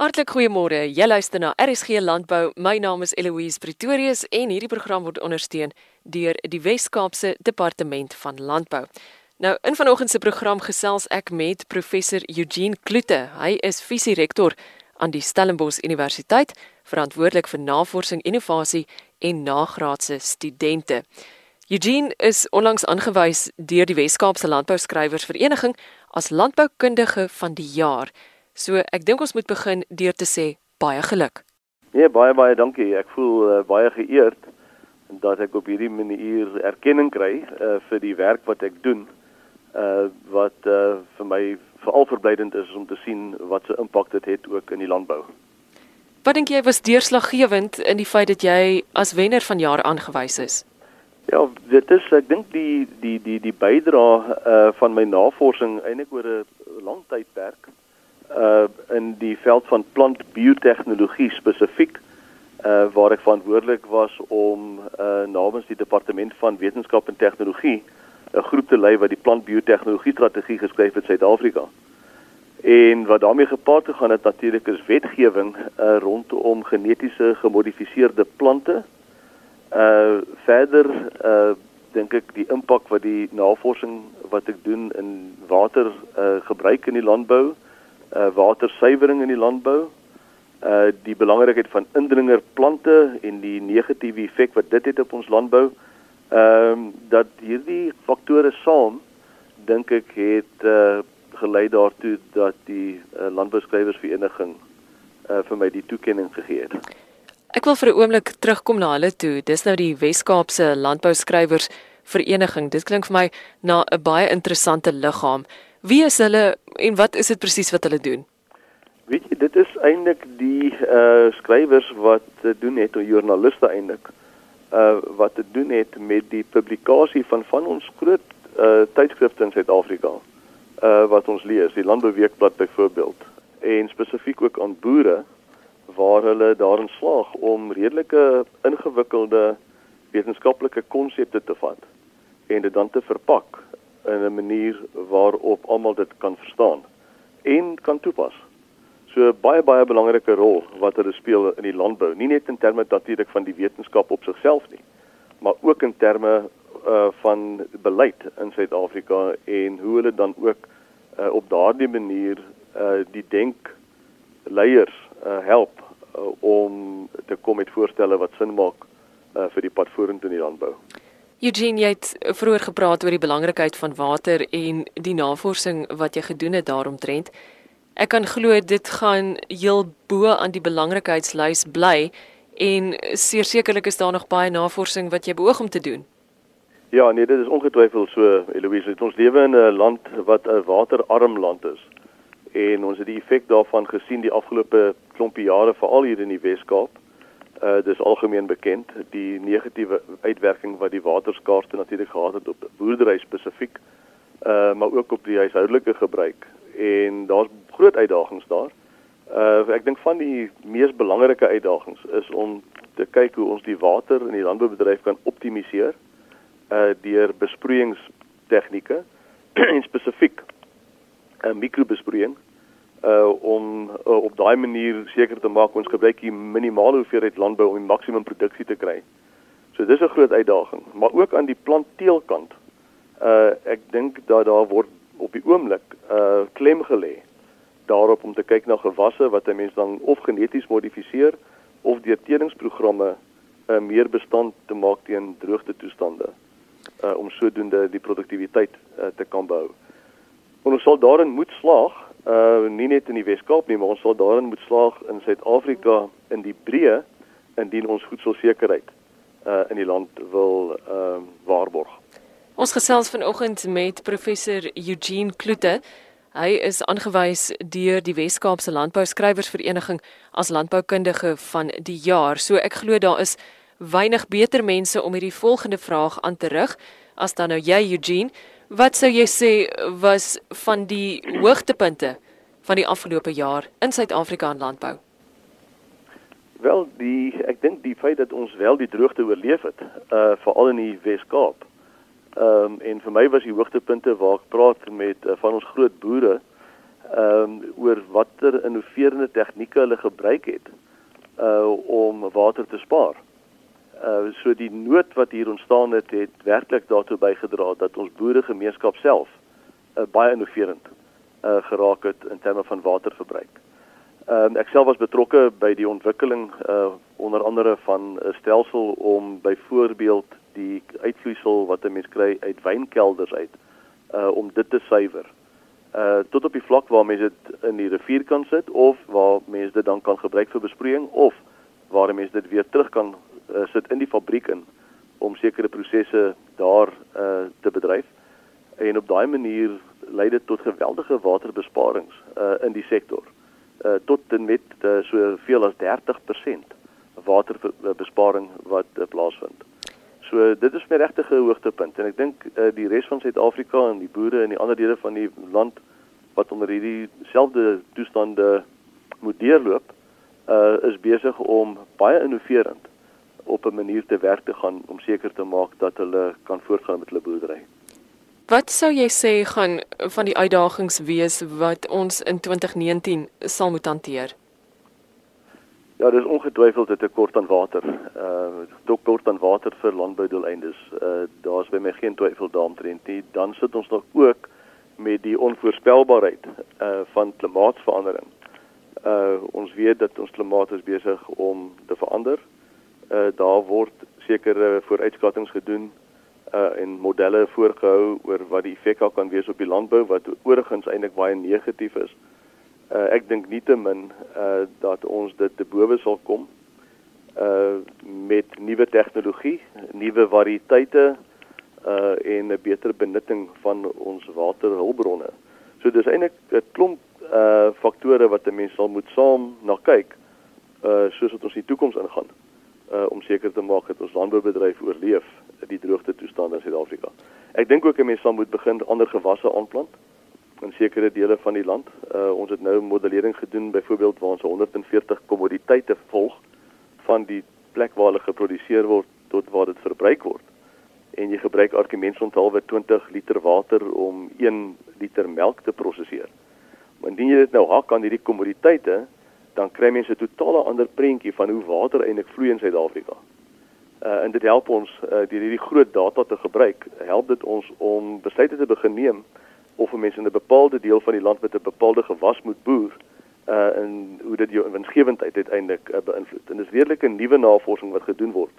Hartlik goeiemôre. Jy luister na RSG Landbou. My naam is Eloise Pretorius en hierdie program word ondersteun deur die Wes-Kaapse Departement van Landbou. Nou, in vanoggend se program gesels ek met professor Eugene Kloete. Hy is visierektor aan die Stellenbosch Universiteit, verantwoordelik vir navorsing, innovasie en nagraadse studente. Eugene is onlangs aangewys deur die Wes-Kaapse Landbouskrywersvereniging as landboukundige van die jaar. So ek dink ons moet begin deur te sê baie geluk. Nee, baie baie dankie. Ek voel uh, baie geëerd dat ek op hierdie manier erkenning kry uh, vir die werk wat ek doen. Uh wat uh vir my veral verblydend is om te sien wat so impak dit het ook in die landbou. Wat dink jy was deurslaggewend in die feit dat jy as wenner van jaar aangewys is? Ja, dit is ek dink die die die die bydrae uh van my navorsing eintlik oor 'n lang tydperk uh in die veld van plantbiotehnologie spesifiek uh waar ek verantwoordelik was om uh namens die departement van wetenskap en tegnologie 'n groep te lei wat die plantbiotehnologie strategie geskryf het in Suid-Afrika. En wat daarmee gepaard gegaan het natuurlik is wetgewing uh rondom genetiese gemodifiseerde plante. Uh verder uh dink ek die impak wat die navorsing wat ek doen in water uh gebruik in die landbou uh uh, watersuiwering in die landbou, uh die belangrikheid van indringerplante en die negatiewe effek wat dit het op ons landbou. Ehm um, dat hierdie faktore saam dink ek het uh gelei daartoe dat die uh, landbouskrywersvereniging uh vir my die toekenning gegee het. Ek wil vir 'n oomblik terugkom na hulle toe. Dis nou die Wes-Kaapse Landbouskrywers Vereniging. Dit klink vir my na 'n baie interessante liggaam. Wie is hulle en wat is dit presies wat hulle doen? Weet jy, dit is eintlik die uh skrywers wat te doen het of joernaliste eintlik uh wat te doen het met die publikasie van van ons groot uh tydskrifte in Suid-Afrika. Uh wat ons lees, die Landbouweekblad byvoorbeeld en spesifiek ook aan boere waar hulle daarin slaag om redelike ingewikkelde wetenskaplike konsepte te vat en dit dan te verpak in 'n manier waarop almal dit kan verstaan en kan toepas. So baie baie belangrike rol wat hulle speel in die landbou, nie net in terme natuurlik van die wetenskap op sigself nie, maar ook in terme uh van beleid in Suid-Afrika en hoe hulle dan ook uh op daardie manier uh die denk leiers uh help uh, om te kom met voorstelle wat sin maak uh vir die pad vorentoe in die landbou. Eugene, jy het vroeër gepraat oor die belangrikheid van water en die navorsing wat jy gedoen het daaromtrent. Ek kan glo dit gaan heel bo aan die belangrikheidslys bly en sekerlik is daar nog baie navorsing wat jy beoog om te doen. Ja, nee, dit is ongetwyfeld so, Eloise. Ons lewe in 'n land wat 'n waterarm land is. En ons het die effek daarvan gesien die afgelope klompie jare veral hier in die Wes-Kaap. Uh dis algemeen bekend die negatiewe uitwerking wat die waterskaarste natuurlik gehad het op boerdery spesifiek. Uh maar ook op die huishoudelike gebruik en daar's groot uitdagings daar. Uh ek dink van die mees belangrike uitdagings is om te kyk hoe ons die water in die landboubedryf kan optimaliseer uh deur besproeiingstegnieke en spesifiek 'n uh, mikrobesproeiing uh om uh, op daai manier seker te maak ons gebruik die minimale hoeveelheid landbou om die maksimum produksie te kry. So dis 'n groot uitdaging, maar ook aan die plantteelkant. Uh ek dink dat daar word op die oomblik uh klem gelê daarop om te kyk na gewasse wat 'n mens dan of geneties modifiseer of deur tedingsprogramme uh meer bestand te maak teen droogte toestande uh om sodoende die produktiwiteit uh, te kan behou. Ons sal daarin moet slaag uh nie net in die Wes-Kaap nie, maar ons sal daarin moet slaag in Suid-Afrika in die breë indien ons voedselsekerheid uh in die land wil ehm uh, waarborg. Ons gesels vanoggend met professor Eugene Kloete. Hy is aangewys deur die Wes-Kaapse Landbouskrywersvereniging as landboukundige van die jaar. So ek glo daar is weinig beter mense om hierdie volgende vraag aan te rig as dan nou jy Eugene. Wat sou jy sê was van die hoogtepunte van die afgelope jaar in Suid-Afrika en landbou? Wel, die ek dink die feit dat ons wel die droogte oorleef het, uh veral in die Wes-Kaap. Ehm um, en vir my was die hoogtepunte waar ek praat met uh, van ons groot boere ehm um, oor watter innoverende tegnieke hulle gebruik het uh om water te spaar. Uh so die nood wat hier ontstaan het het werklik daartoe bygedra dat ons boeregemeenskap self uh, baie innoverend uh geraak het in terme van waterverbruik. Ehm um, ek self was betrokke by die ontwikkeling uh onder andere van 'n stelsel om byvoorbeeld die uitvloeisel wat 'n mens kry uit wynkelders uit uh om dit te suiwer. Uh tot op die vlak waar mense dit in die rivier kan sit of waar mense dit dan kan gebruik vir besproeiing of waar mense dit weer terug kan uh, sit in die fabriek in om sekere prosesse daar uh te bedryf. En op daai manier lei dit tot geweldige waterbesparings uh in die sektor uh, tot en met uh, soveel as 30% waterbesparing wat uh, plaasvind. So dit is my regtige hoogtepunt en ek dink uh, die res van Suid-Afrika en die boere in die ander dele van die land wat onder hierdie selfde toestande moet deurloop, uh, is besig om baie innoverend op 'n manier te werk te gaan om seker te maak dat hulle kan voortgaan met hulle boerdery. Wat sou jy sê gaan van die uitdagings wees wat ons in 2019 sal moet hanteer? Ja, dis ongetwyfeld 'n tekort aan water. Uh tekort aan water vir landboudoeleindes. Uh daar's by my geen twyfel daaromtrent nie. Dan sit ons nog ook met die onvoorspelbaarheid uh van klimaatsverandering. Uh ons weet dat ons klimaat is besig om te verander. Uh daar word sekere vooruitskattinge gedoen uh en modelle voorgehou oor wat die effek kan wees op die landbou wat oorigins eintlik baie negatief is. Uh ek dink nietemin uh dat ons dit te bowe sal kom uh met nuwe tegnologie, nuwe variëteite uh en 'n beter benutting van ons waterhulpbronne. So dis eintlik 'n klomp uh faktore wat 'n mens sal moet saam na kyk uh soos wat ons die toekoms ingaan uh om seker te maak dat ons landboubedryf oorleef die droogte toestande in Suid-Afrika. Ek dink ook 'n mens sal moet begin ander gewasse aanplant in sekere dele van die land. Uh ons het nou modellering gedoen byvoorbeeld waar ons 140 kommoditeite volg van die plek waar hulle geproduseer word tot waar dit verbruik word. En jy gebruik argumentsonthaalwe 20 liter water om 1 liter melk te prosesseer. Maar indien jy dit nou hak aan hierdie kommoditeite, dan kry mense 'n totale ander prentjie van hoe water eintlik vloei in Suid-Afrika. Uh, en dit help ons uh, deur hierdie groot data te gebruik, help dit ons om besluite te begin neem of 'n mens in 'n bepaalde deel van die land met 'n bepaalde gewas moet boer uh en hoe dit jou winsgewendheid uiteindelik uh, beïnvloed. En dis redelike nuwe navorsing wat gedoen word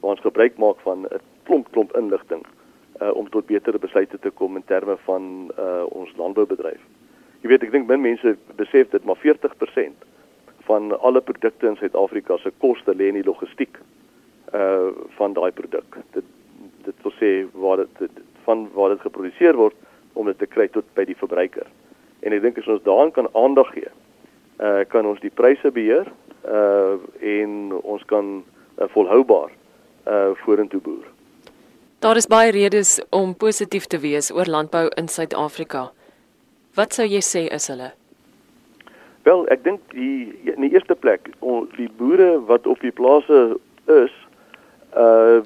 waar ons gebruik maak van 'n klomp klomp inligting uh om tot betere besluite te kom in terme van uh ons landboubedryf. Jy weet, ek dink min mense besef dit, maar 40% van alle produkte in Suid-Afrika se koste lê in die logistiek uh van daai produk. Dit dit wil sê waar dit van waar dit geproduseer word om dit te kry tot by die verbruiker. En ek dink as ons daaraan kan aandag gee, uh kan ons die pryse beheer uh en ons kan uh, volhoubaar uh vorentoe boer. Daar is baie redes om positief te wees oor landbou in Suid-Afrika. Wat sou jy sê is hulle? Wel, ek dink die in die eerste plek, on, die boere wat op die plase is, uh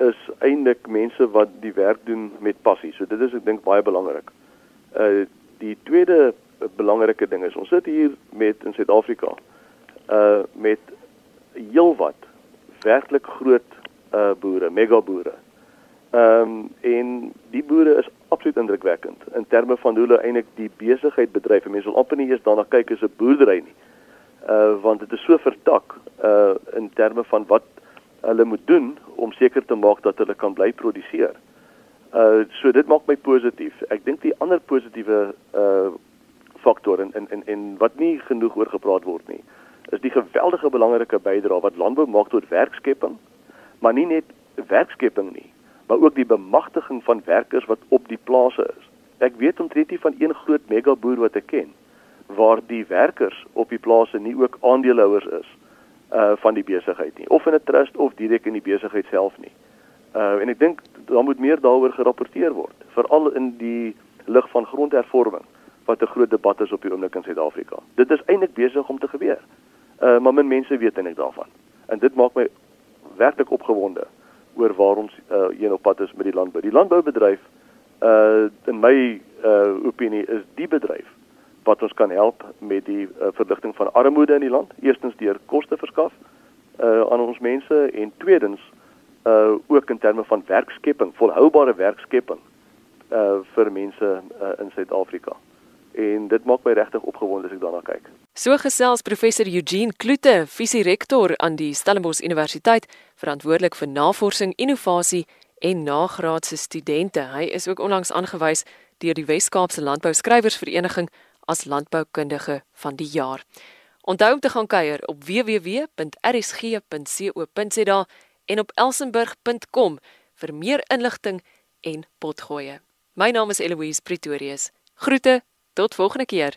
is eintlik mense wat die werk doen met passie. So dit is ek dink baie belangrik. Uh die tweede belangrike ding is ons sit hier met in Suid-Afrika uh met heelwat werklik groot uh boere, mega boere. Ehm um, en die boere is absoluut indrukwekkend in terme van hoe hulle eintlik die besigheid bedryf. Mense wil amper nie eers daarna kyk as 'n boerdery nie. Uh want dit is so vertak uh in terme van wat hulle moet doen om seker te maak dat hulle kan bly produseer. Uh so dit maak my positief. Ek dink die ander positiewe uh faktor en en, en wat nie genoeg oor gepraat word nie, is die geweldige belangrike bydrae wat landbou maak tot werkskepping, maar nie net werkskepping nie, maar ook die bemagtiging van werkers wat op die plase is. Ek weet omtrent nie van een groot mega boer wat ek ken waar die werkers op die plase nie ook aandeelhouers is uh van die besigheid nie of in 'n trust of direk in die besigheid self nie. Uh en ek dink daar moet meer daaroor gerapporteer word, veral in die lig van grondhervorming wat 'n groot debat is op die oomblik in Suid-Afrika. Dit is eintlik besig om te gebeur. Uh maar min mense weet eintlik daarvan. En dit maak my werklik opgewonde oor waar ons uh heen op pad is met die landbou. Die landboubedryf uh in my uh opinie is die bedryf wat ons kan help met die uh, verligting van armoede in die land. Eerstens deur koste verskaf uh, aan ons mense en tweedens uh, ook in terme van werkskepping, volhoubare werkskepping uh, vir mense uh, in Suid-Afrika. En dit maak my regtig opgewonde as ek daarna kyk. So gesels professor Eugene Kloete, visierektor aan die Stellenbosch Universiteit, verantwoordelik vir navorsing, innovasie en nagraadse studente. Hy is ook onlangs aangewys deur die Wes-Kaapse Landbou Skrywersvereniging as landboukundige van die jaar. Onthou om te gaan kuier op www.rsg.co.za en op elsenburg.com vir meer inligting en potgoeie. My naam is Eloise Pretorius. Groete, tot volgende keer.